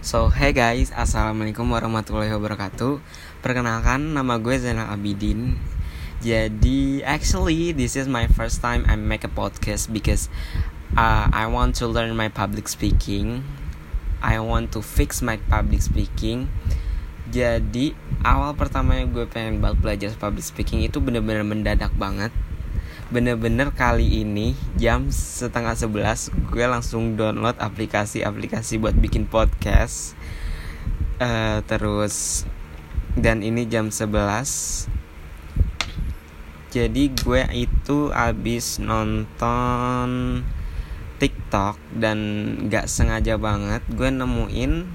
So, hey guys, Assalamualaikum warahmatullahi wabarakatuh. Perkenalkan, nama gue Zainal Abidin. Jadi, actually, this is my first time I make a podcast Because uh, I want to learn my public speaking. I want to fix my public speaking. Jadi, awal pertamanya gue pengen banget belajar public speaking Itu bener-bener mendadak banget bener-bener kali ini jam setengah sebelas gue langsung download aplikasi-aplikasi buat bikin podcast. Uh, terus dan ini jam 11 jadi gue itu abis nonton TikTok dan gak sengaja banget gue nemuin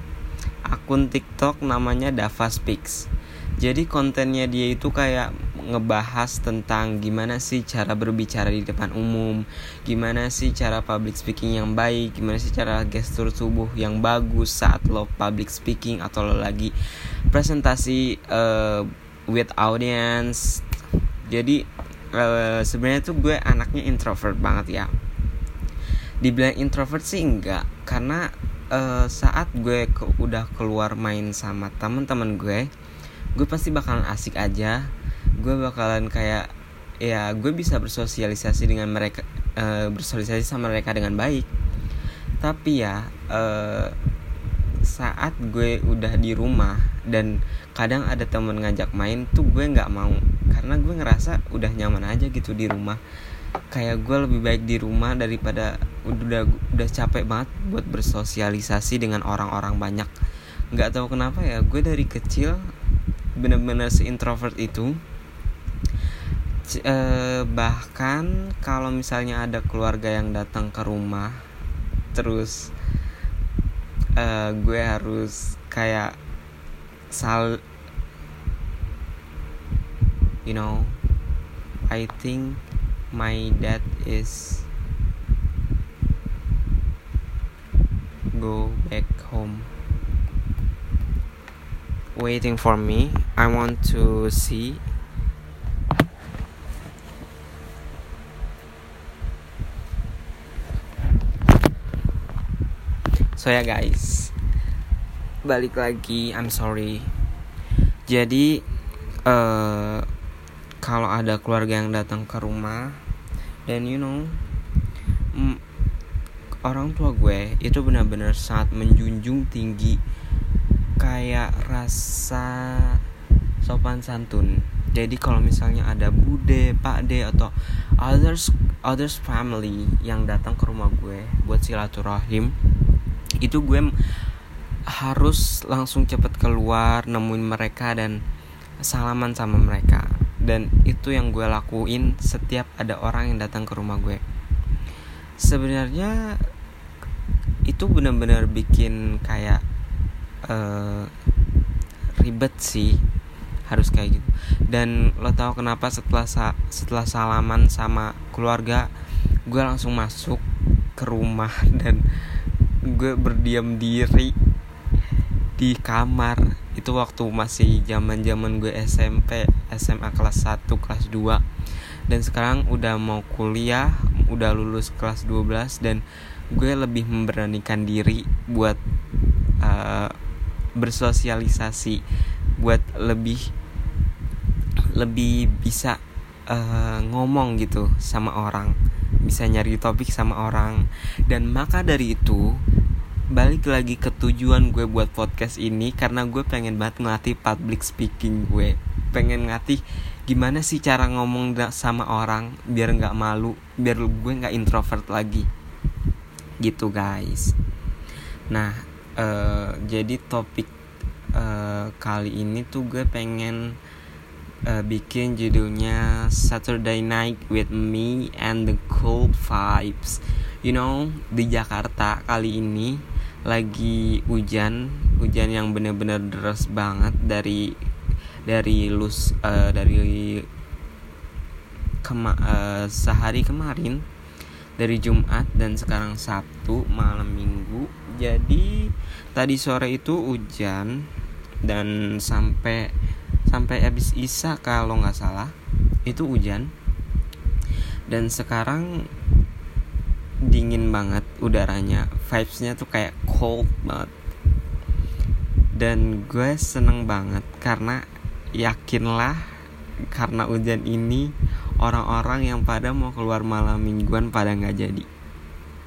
akun TikTok namanya Dava Speaks jadi kontennya dia itu kayak ngebahas tentang gimana sih cara berbicara di depan umum, gimana sih cara public speaking yang baik, gimana sih cara gestur tubuh yang bagus saat lo public speaking atau lo lagi presentasi uh, with audience. Jadi uh, sebenarnya tuh gue anaknya introvert banget ya. Dibilang introvert sih enggak, karena uh, saat gue ke, udah keluar main sama teman-teman gue, gue pasti bakalan asik aja gue bakalan kayak ya gue bisa bersosialisasi dengan mereka uh, bersosialisasi sama mereka dengan baik. Tapi ya uh, saat gue udah di rumah dan kadang ada temen ngajak main tuh gue nggak mau. Karena gue ngerasa udah nyaman aja gitu di rumah. Kayak gue lebih baik di rumah daripada udah udah capek banget buat bersosialisasi dengan orang-orang banyak. Nggak tahu kenapa ya gue dari kecil bener-bener si introvert itu uh, bahkan kalau misalnya ada keluarga yang datang ke rumah terus uh, gue harus kayak sal you know I think my dad is go back home. Waiting for me. I want to see so ya guys. Balik lagi. I'm sorry. Jadi uh, kalau ada keluarga yang datang ke rumah dan you know mm, orang tua gue itu benar-benar sangat menjunjung tinggi kayak rasa sopan santun. Jadi kalau misalnya ada bude, pak de atau others others family yang datang ke rumah gue buat silaturahim itu gue harus langsung cepet keluar nemuin mereka dan salaman sama mereka. Dan itu yang gue lakuin setiap ada orang yang datang ke rumah gue. Sebenarnya itu benar-benar bikin kayak uh, ribet sih harus kayak gitu. Dan lo tau kenapa setelah sa setelah salaman sama keluarga gue langsung masuk ke rumah dan gue berdiam diri di kamar. Itu waktu masih zaman zaman gue SMP SMA kelas 1 kelas 2 dan sekarang udah mau kuliah udah lulus kelas 12 dan gue lebih memberanikan diri buat uh, bersosialisasi buat lebih lebih bisa uh, ngomong gitu sama orang bisa nyari topik sama orang. Dan maka dari itu balik lagi ke tujuan gue buat podcast ini karena gue pengen banget ngelatih public speaking gue. Pengen ngelatih gimana sih cara ngomong sama orang biar nggak malu biar gue nggak introvert lagi. Gitu guys. Nah uh, jadi topik uh, kali ini tuh gue pengen uh, bikin judulnya Saturday Night with Me and the Cool Vibes. You know di Jakarta kali ini lagi hujan hujan yang bener-bener deras banget dari dari lus uh, dari kema uh, sehari kemarin dari Jumat dan sekarang Sabtu malam Minggu. Jadi tadi sore itu hujan dan sampai sampai habis Isa kalau nggak salah itu hujan. Dan sekarang dingin banget udaranya. Vibesnya tuh kayak cold banget. Dan gue seneng banget karena yakinlah karena hujan ini orang-orang yang pada mau keluar malam mingguan pada nggak jadi.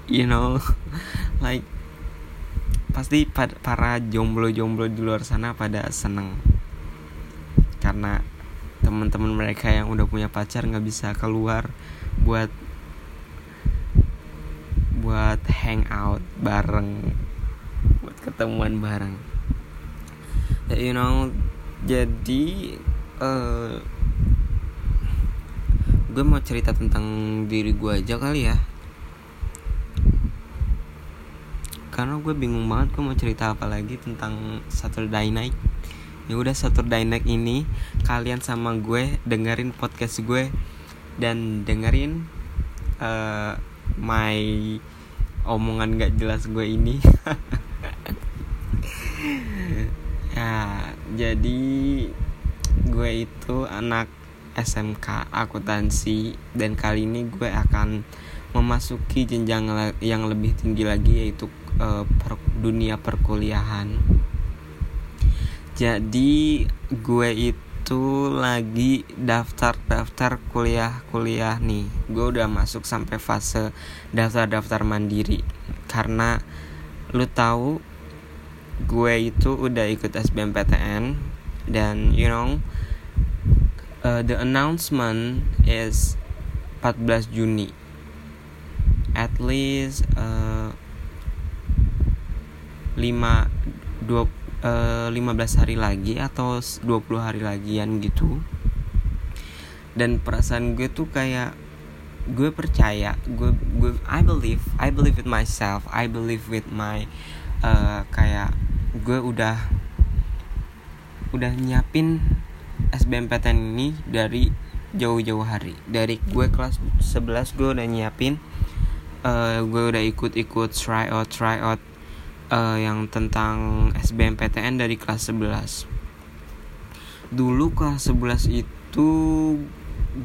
You know? Like pasti para jomblo-jomblo di luar sana pada seneng. Karena teman-teman mereka yang udah punya pacar nggak bisa keluar buat buat hangout bareng buat ketemuan bareng. Ya, you know jadi uh, gue mau cerita tentang diri gue aja kali ya. Karena gue bingung banget gue mau cerita apa lagi tentang Saturday Night. Ya udah Saturday Night ini kalian sama gue dengerin podcast gue dan dengerin uh, my omongan gak jelas gue ini. Ya jadi gue itu anak SMK akuntansi dan kali ini gue akan memasuki jenjang yang lebih tinggi lagi yaitu uh, per, dunia perkuliahan. Jadi gue itu itu lagi daftar-daftar kuliah-kuliah nih. Gue udah masuk sampai fase daftar-daftar mandiri. Karena lu tahu gue itu udah ikut SBMPTN dan you know uh, the announcement is 14 Juni. At least uh, 5 20 uh, eh, 15 hari lagi atau 20 hari lagian gitu. Dan perasaan gue tuh kayak gue percaya gue gue I believe I believe with myself I believe with my uh, kayak gue udah udah nyiapin SBMPTN ini dari jauh-jauh hari. Dari gue kelas 11 gue udah nyiapin uh, gue udah ikut-ikut try out try out uh, yang tentang SBMPTN dari kelas 11 dulu kelas 11 itu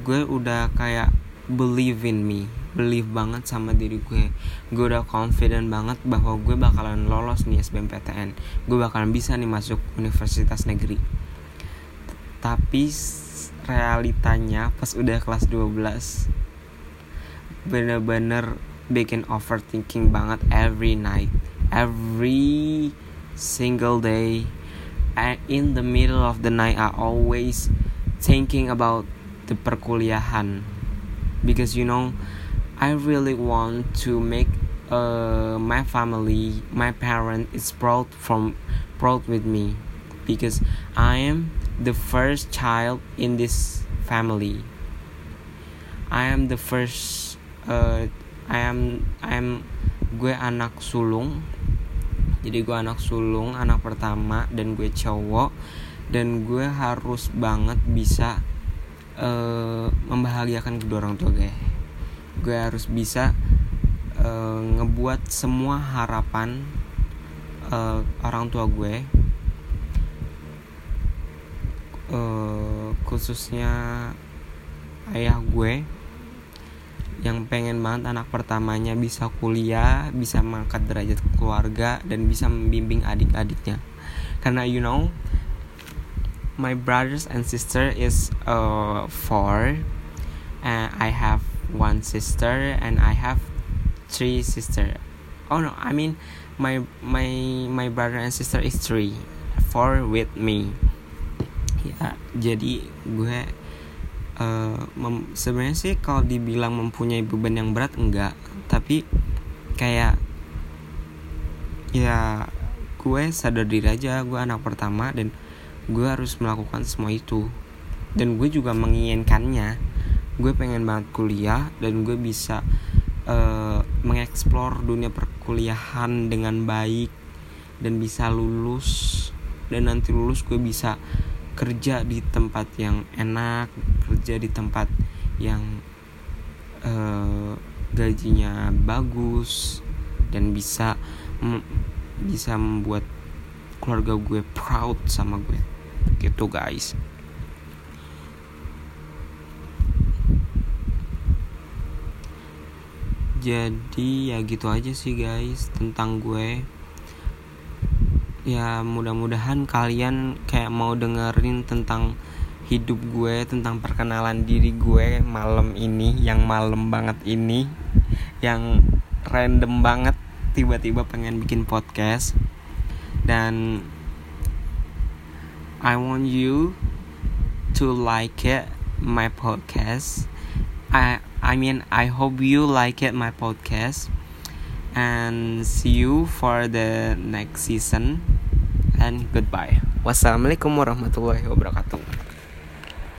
gue udah kayak believe in me believe banget sama diri gue. Gue udah confident banget bahwa gue bakalan lolos nih SBMPTN gue bakalan bisa nih masuk universitas negeri. Tapi realitanya pas udah kelas 12 bener-bener bikin overthinking banget every night every single day and in the middle of the night I always thinking about the perkuliahan. Because you know I really want to make uh, my family my parent is proud from proud with me. Because I am the first child in this family. I am the first uh, I am I am gue anak sulung jadi gue anak sulung anak pertama dan gue cowok dan gue harus banget bisa uh, membahagiakan kedua orang tua gue. Gue harus bisa uh, ngebuat semua harapan uh, orang tua gue uh, khususnya ayah gue yang pengen banget anak pertamanya bisa kuliah, bisa mengangkat derajat keluarga dan bisa membimbing adik-adiknya. Karena you know, my brothers and sister is uh, four, and I have one sister and I have three sister. Oh no, I mean my my my brother and sister is three, four with me. Ya, jadi gue uh, sebenarnya sih kalau dibilang mempunyai beban yang berat enggak. Tapi kayak ya gue sadar diri aja gue anak pertama dan gue harus melakukan semua itu. Dan gue juga menginginkannya. Gue pengen banget kuliah dan gue bisa uh, mengeksplor dunia perkuliahan dengan baik dan bisa lulus. Dan nanti lulus gue bisa kerja di tempat yang enak kerja di tempat yang uh, gajinya bagus dan bisa bisa membuat keluarga gue proud sama gue. Gitu guys. Jadi ya gitu aja sih guys tentang gue. Ya mudah-mudahan kalian kayak mau dengerin tentang hidup gue tentang perkenalan diri gue malam ini yang malam banget ini yang random banget tiba-tiba pengen bikin podcast dan I want you to like it my podcast I I mean I hope you like it my podcast and see you for the next season and goodbye. Wassalamualaikum warahmatullahi wabarakatuh.